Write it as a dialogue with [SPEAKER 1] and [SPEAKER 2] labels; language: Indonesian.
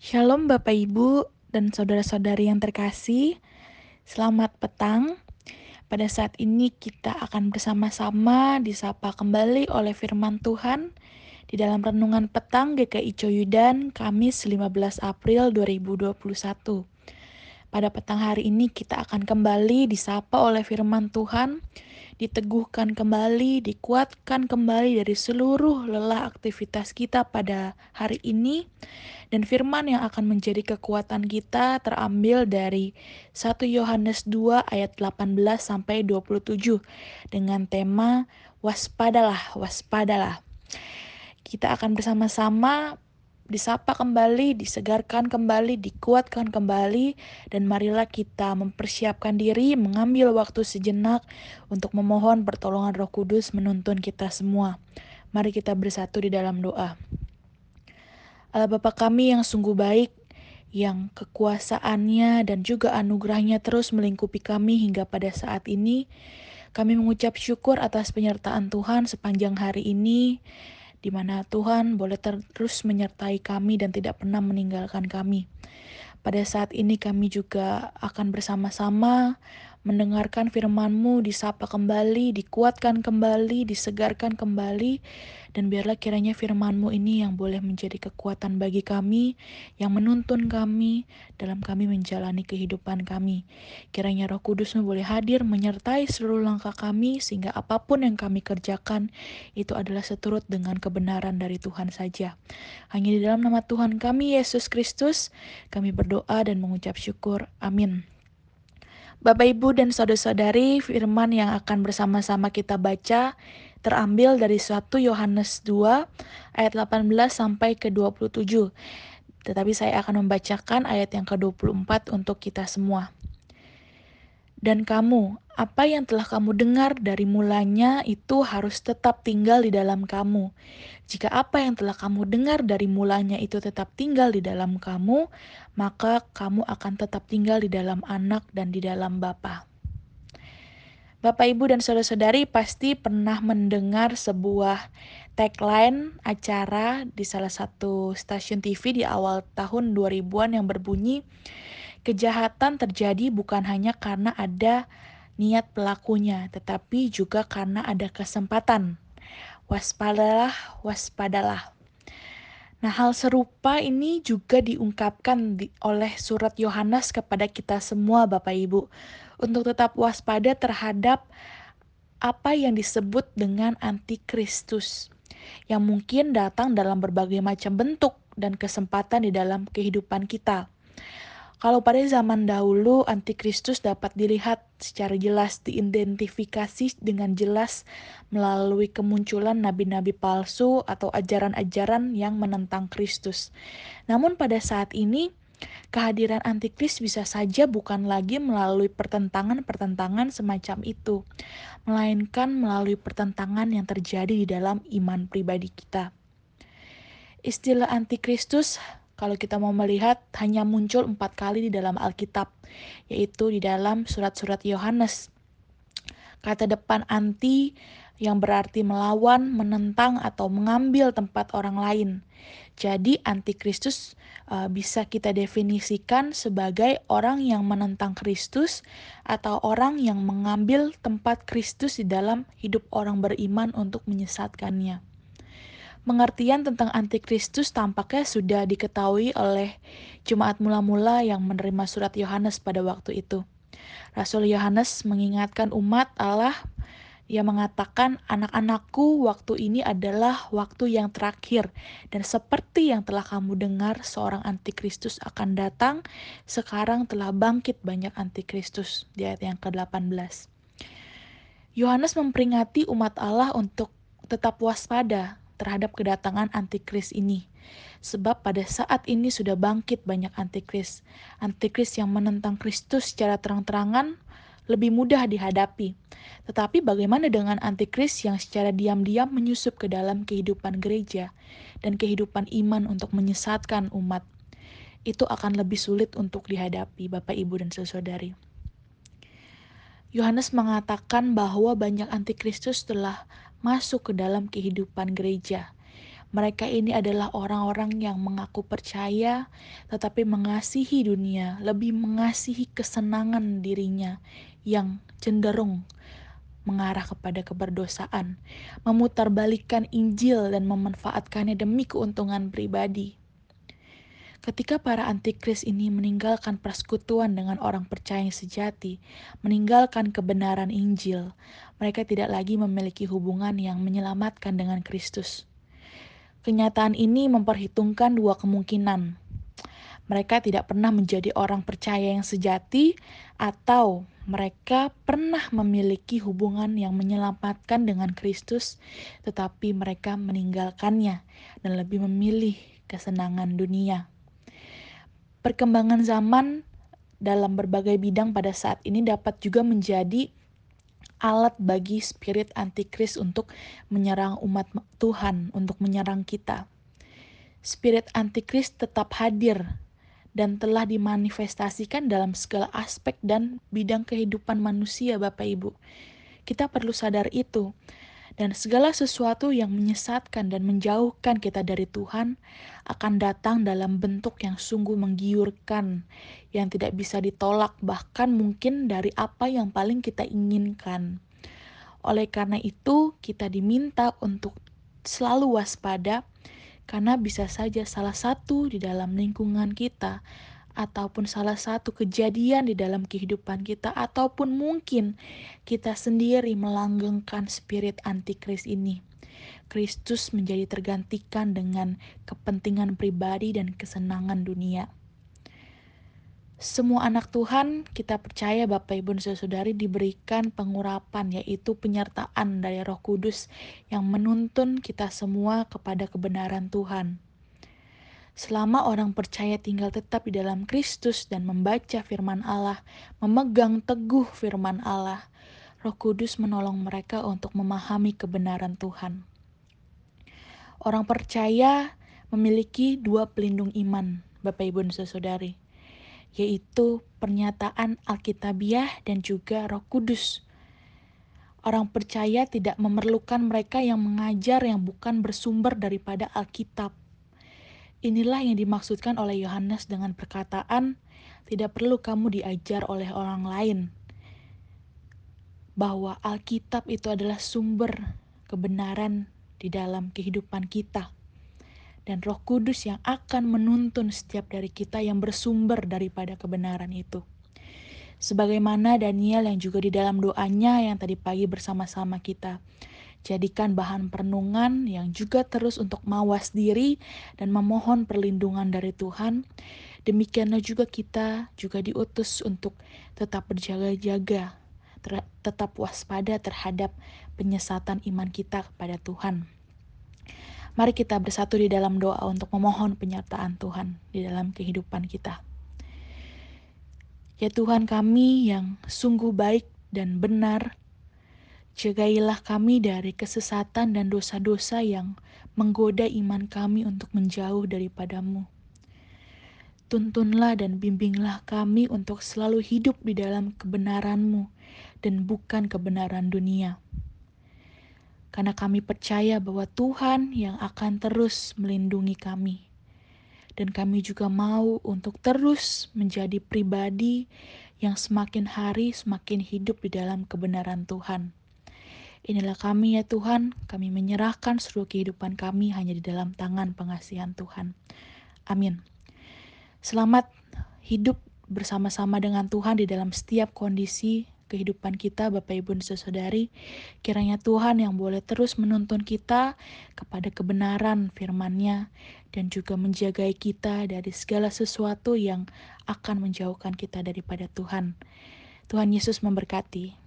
[SPEAKER 1] Shalom Bapak Ibu dan saudara-saudari yang terkasih. Selamat petang. Pada saat ini kita akan bersama-sama disapa kembali oleh firman Tuhan di dalam renungan petang GKI Coyudan Kamis 15 April 2021. Pada petang hari ini kita akan kembali disapa oleh firman Tuhan diteguhkan kembali, dikuatkan kembali dari seluruh lelah aktivitas kita pada hari ini. Dan firman yang akan menjadi kekuatan kita terambil dari 1 Yohanes 2 ayat 18 sampai 27 dengan tema waspadalah, waspadalah. Kita akan bersama-sama disapa kembali, disegarkan kembali, dikuatkan kembali, dan marilah kita mempersiapkan diri, mengambil waktu sejenak untuk memohon pertolongan Roh Kudus menuntun kita semua. Mari kita bersatu di dalam doa. Allah Bapa kami yang sungguh baik, yang kekuasaannya dan juga anugerahnya terus melingkupi kami hingga pada saat ini, kami mengucap syukur atas penyertaan Tuhan sepanjang hari ini, di mana Tuhan boleh terus menyertai kami dan tidak pernah meninggalkan kami. Pada saat ini kami juga akan bersama-sama mendengarkan firman-Mu disapa kembali, dikuatkan kembali, disegarkan kembali, dan biarlah kiranya firman-Mu ini yang boleh menjadi kekuatan bagi kami, yang menuntun kami dalam kami menjalani kehidupan kami. Kiranya roh kudus-Mu boleh hadir menyertai seluruh langkah kami, sehingga apa pun yang kami kerjakan itu adalah seturut dengan kebenaran dari Tuhan saja. Hanya di dalam nama Tuhan kami, Yesus Kristus, kami berdoa dan mengucap syukur. Amin. Bapak Ibu dan saudara-saudari, firman yang akan bersama-sama kita baca terambil dari 1 Yohanes 2 ayat 18 sampai ke 27. Tetapi saya akan membacakan ayat yang ke-24 untuk kita semua. Dan kamu, apa yang telah kamu dengar dari mulanya itu harus tetap tinggal di dalam kamu. Jika apa yang telah kamu dengar dari mulanya itu tetap tinggal di dalam kamu, maka kamu akan tetap tinggal di dalam anak dan di dalam Bapa. Bapak, Ibu, dan saudara-saudari pasti pernah mendengar sebuah tagline acara di salah satu stasiun TV di awal tahun 2000-an yang berbunyi, Kejahatan terjadi bukan hanya karena ada niat pelakunya, tetapi juga karena ada kesempatan. Waspadalah, waspadalah. Nah, hal serupa ini juga diungkapkan di, oleh surat Yohanes kepada kita semua, Bapak Ibu, untuk tetap waspada terhadap apa yang disebut dengan antikristus, yang mungkin datang dalam berbagai macam bentuk dan kesempatan di dalam kehidupan kita. Kalau pada zaman dahulu antikristus dapat dilihat secara jelas diidentifikasi dengan jelas melalui kemunculan nabi-nabi palsu atau ajaran-ajaran yang menentang Kristus. Namun pada saat ini kehadiran antikris bisa saja bukan lagi melalui pertentangan-pertentangan semacam itu, melainkan melalui pertentangan yang terjadi di dalam iman pribadi kita. Istilah antikristus kalau kita mau melihat hanya muncul empat kali di dalam Alkitab, yaitu di dalam surat-surat Yohanes. Kata depan anti yang berarti melawan, menentang, atau mengambil tempat orang lain. Jadi antikristus uh, bisa kita definisikan sebagai orang yang menentang Kristus atau orang yang mengambil tempat Kristus di dalam hidup orang beriman untuk menyesatkannya pengertian tentang antikristus tampaknya sudah diketahui oleh jemaat mula-mula yang menerima surat Yohanes pada waktu itu. Rasul Yohanes mengingatkan umat Allah yang mengatakan anak-anakku waktu ini adalah waktu yang terakhir dan seperti yang telah kamu dengar seorang antikristus akan datang sekarang telah bangkit banyak antikristus di ayat yang ke-18. Yohanes memperingati umat Allah untuk tetap waspada terhadap kedatangan antikris ini. Sebab pada saat ini sudah bangkit banyak antikris. Antikris yang menentang Kristus secara terang-terangan lebih mudah dihadapi. Tetapi bagaimana dengan antikris yang secara diam-diam menyusup ke dalam kehidupan gereja dan kehidupan iman untuk menyesatkan umat? Itu akan lebih sulit untuk dihadapi, Bapak, Ibu, dan saudari. Yohanes mengatakan bahwa banyak antikristus telah masuk ke dalam kehidupan gereja. Mereka ini adalah orang-orang yang mengaku percaya, tetapi mengasihi dunia, lebih mengasihi kesenangan dirinya yang cenderung mengarah kepada keberdosaan, memutarbalikkan Injil dan memanfaatkannya demi keuntungan pribadi. Ketika para antikris ini meninggalkan persekutuan dengan orang percaya yang sejati, meninggalkan kebenaran Injil, mereka tidak lagi memiliki hubungan yang menyelamatkan dengan Kristus. Kenyataan ini memperhitungkan dua kemungkinan. Mereka tidak pernah menjadi orang percaya yang sejati, atau mereka pernah memiliki hubungan yang menyelamatkan dengan Kristus, tetapi mereka meninggalkannya dan lebih memilih kesenangan dunia. Perkembangan zaman dalam berbagai bidang pada saat ini dapat juga menjadi alat bagi spirit antikris untuk menyerang umat Tuhan, untuk menyerang kita. Spirit antikris tetap hadir dan telah dimanifestasikan dalam segala aspek dan bidang kehidupan manusia, Bapak Ibu. Kita perlu sadar itu dan segala sesuatu yang menyesatkan dan menjauhkan kita dari Tuhan akan datang dalam bentuk yang sungguh menggiurkan, yang tidak bisa ditolak, bahkan mungkin dari apa yang paling kita inginkan. Oleh karena itu, kita diminta untuk selalu waspada, karena bisa saja salah satu di dalam lingkungan kita ataupun salah satu kejadian di dalam kehidupan kita ataupun mungkin kita sendiri melanggengkan spirit antikris ini. Kristus menjadi tergantikan dengan kepentingan pribadi dan kesenangan dunia. Semua anak Tuhan, kita percaya Bapak Ibu dan Saudari diberikan pengurapan yaitu penyertaan dari Roh Kudus yang menuntun kita semua kepada kebenaran Tuhan. Selama orang percaya tinggal tetap di dalam Kristus dan membaca firman Allah, memegang teguh firman Allah, Roh Kudus menolong mereka untuk memahami kebenaran Tuhan. Orang percaya memiliki dua pelindung iman, Bapak Ibu dan Saudari, yaitu pernyataan Alkitabiah dan juga Roh Kudus. Orang percaya tidak memerlukan mereka yang mengajar yang bukan bersumber daripada Alkitab Inilah yang dimaksudkan oleh Yohanes dengan perkataan, "Tidak perlu kamu diajar oleh orang lain." Bahwa Alkitab itu adalah sumber kebenaran di dalam kehidupan kita. Dan Roh Kudus yang akan menuntun setiap dari kita yang bersumber daripada kebenaran itu. Sebagaimana Daniel yang juga di dalam doanya yang tadi pagi bersama-sama kita Jadikan bahan perenungan yang juga terus untuk mawas diri dan memohon perlindungan dari Tuhan. Demikianlah juga kita juga diutus untuk tetap berjaga-jaga, tetap waspada terhadap penyesatan iman kita kepada Tuhan. Mari kita bersatu di dalam doa untuk memohon penyertaan Tuhan di dalam kehidupan kita. Ya Tuhan kami yang sungguh baik dan benar, Jagailah kami dari kesesatan dan dosa-dosa yang menggoda iman kami untuk menjauh daripadamu. Tuntunlah dan bimbinglah kami untuk selalu hidup di dalam kebenaranmu dan bukan kebenaran dunia. Karena kami percaya bahwa Tuhan yang akan terus melindungi kami. Dan kami juga mau untuk terus menjadi pribadi yang semakin hari semakin hidup di dalam kebenaran Tuhan Inilah kami ya Tuhan, kami menyerahkan seluruh kehidupan kami hanya di dalam tangan pengasihan Tuhan. Amin. Selamat hidup bersama-sama dengan Tuhan di dalam setiap kondisi kehidupan kita Bapak Ibu dan Saudari. Kiranya Tuhan yang boleh terus menuntun kita kepada kebenaran firman-Nya dan juga menjagai kita dari segala sesuatu yang akan menjauhkan kita daripada Tuhan. Tuhan Yesus memberkati.